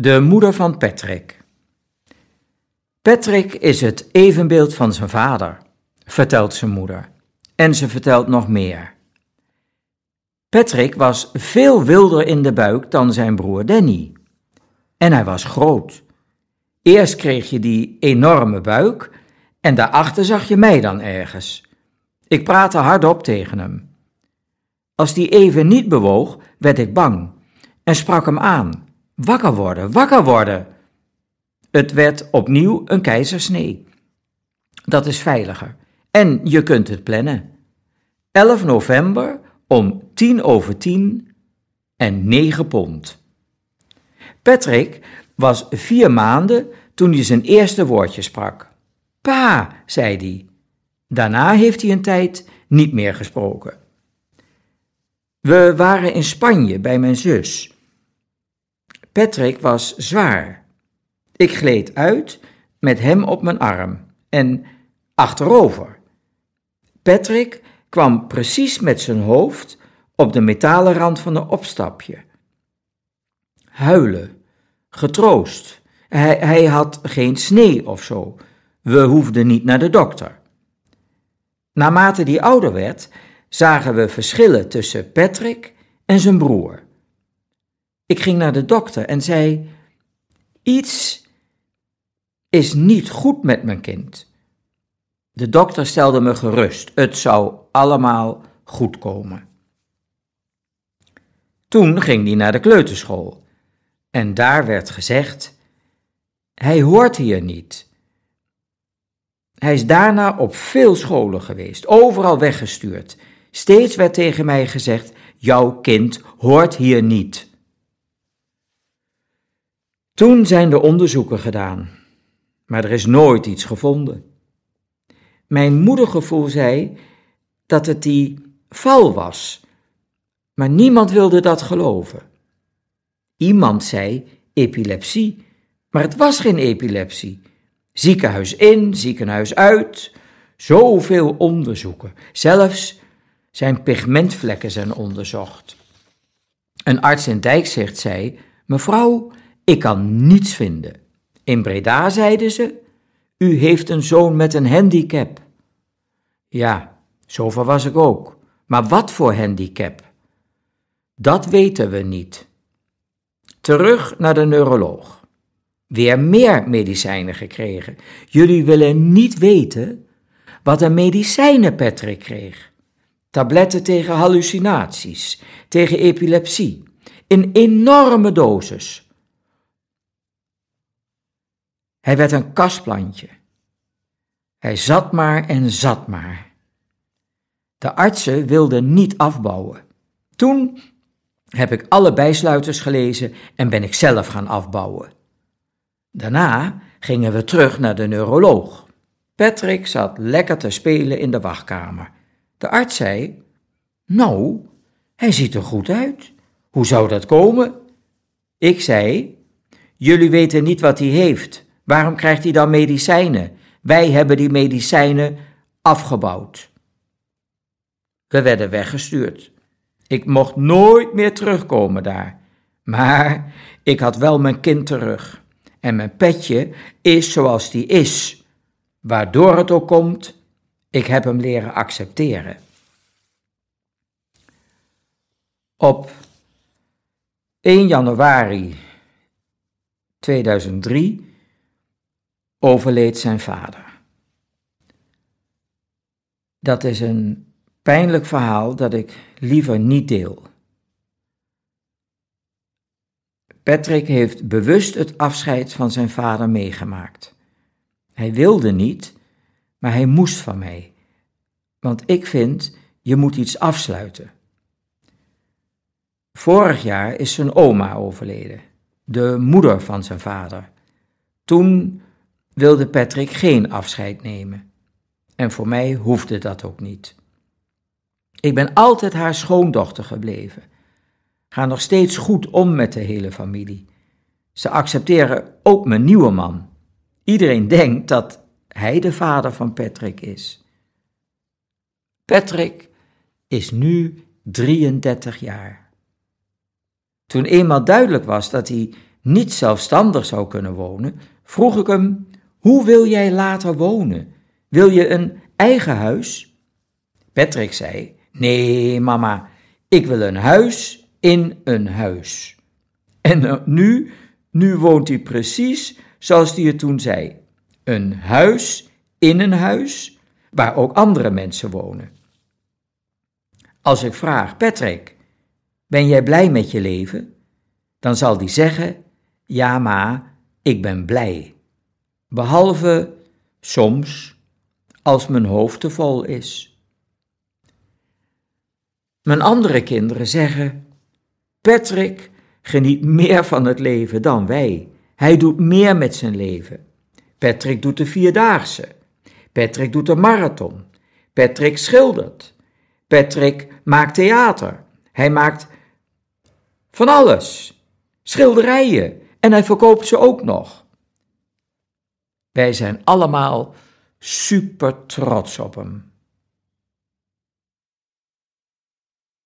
De moeder van Patrick. Patrick is het evenbeeld van zijn vader, vertelt zijn moeder. En ze vertelt nog meer. Patrick was veel wilder in de buik dan zijn broer Danny. En hij was groot. Eerst kreeg je die enorme buik en daarachter zag je mij dan ergens. Ik praatte hardop tegen hem. Als die even niet bewoog, werd ik bang en sprak hem aan. Wakker worden, wakker worden. Het werd opnieuw een keizersnee. Dat is veiliger. En je kunt het plannen. 11 november om tien over tien en 9 pond. Patrick was vier maanden toen hij zijn eerste woordje sprak. Pa, zei hij. Daarna heeft hij een tijd niet meer gesproken. We waren in Spanje bij mijn zus. Patrick was zwaar. Ik gleed uit met hem op mijn arm en achterover. Patrick kwam precies met zijn hoofd op de metalen rand van een opstapje. Huilen, getroost. Hij, hij had geen snee of zo. We hoefden niet naar de dokter. Naarmate die ouder werd, zagen we verschillen tussen Patrick en zijn broer. Ik ging naar de dokter en zei: Iets is niet goed met mijn kind. De dokter stelde me gerust. Het zou allemaal goed komen. Toen ging hij naar de kleuterschool. En daar werd gezegd: Hij hoort hier niet. Hij is daarna op veel scholen geweest, overal weggestuurd. Steeds werd tegen mij gezegd: Jouw kind hoort hier niet. Toen zijn de onderzoeken gedaan, maar er is nooit iets gevonden. Mijn moedergevoel zei dat het die val was, maar niemand wilde dat geloven. Iemand zei epilepsie, maar het was geen epilepsie. Ziekenhuis in, ziekenhuis uit, zoveel onderzoeken. Zelfs zijn pigmentvlekken zijn onderzocht. Een arts in Dijkzicht zei: Mevrouw, ik kan niets vinden. In Breda zeiden ze: U heeft een zoon met een handicap. Ja, zover was ik ook. Maar wat voor handicap? Dat weten we niet. Terug naar de neuroloog. Weer meer medicijnen gekregen. Jullie willen niet weten wat een medicijnen Patrick kreeg. Tabletten tegen hallucinaties, tegen epilepsie, in enorme doses. Hij werd een kastplantje. Hij zat maar en zat maar. De artsen wilden niet afbouwen. Toen heb ik alle bijsluiters gelezen en ben ik zelf gaan afbouwen. Daarna gingen we terug naar de neuroloog. Patrick zat lekker te spelen in de wachtkamer. De arts zei: Nou, hij ziet er goed uit. Hoe zou dat komen? Ik zei: Jullie weten niet wat hij heeft. Waarom krijgt hij dan medicijnen? Wij hebben die medicijnen afgebouwd. We werden weggestuurd. Ik mocht nooit meer terugkomen daar. Maar ik had wel mijn kind terug. En mijn petje is zoals die is. Waardoor het ook komt, ik heb hem leren accepteren. Op 1 januari 2003 overleed zijn vader. Dat is een pijnlijk verhaal dat ik liever niet deel. Patrick heeft bewust het afscheid van zijn vader meegemaakt. Hij wilde niet, maar hij moest van mij. Want ik vind, je moet iets afsluiten. Vorig jaar is zijn oma overleden, de moeder van zijn vader. Toen wilde Patrick geen afscheid nemen. En voor mij hoefde dat ook niet. Ik ben altijd haar schoondochter gebleven. Ga nog steeds goed om met de hele familie. Ze accepteren ook mijn nieuwe man. Iedereen denkt dat hij de vader van Patrick is. Patrick is nu 33 jaar. Toen eenmaal duidelijk was dat hij niet zelfstandig zou kunnen wonen, vroeg ik hem: Hoe wil jij later wonen? Wil je een eigen huis? Patrick zei: Nee, mama, ik wil een huis in een huis. En nu, nu woont hij precies zoals hij het toen zei: Een huis in een huis waar ook andere mensen wonen. Als ik vraag, Patrick, ben jij blij met je leven? Dan zal hij zeggen, ja ma, ik ben blij. Behalve soms als mijn hoofd te vol is. Mijn andere kinderen zeggen, Patrick geniet meer van het leven dan wij. Hij doet meer met zijn leven. Patrick doet de vierdaagse. Patrick doet de marathon. Patrick schildert. Patrick maakt theater. Hij maakt van alles. Schilderijen. En hij verkoopt ze ook nog. Wij zijn allemaal super trots op hem.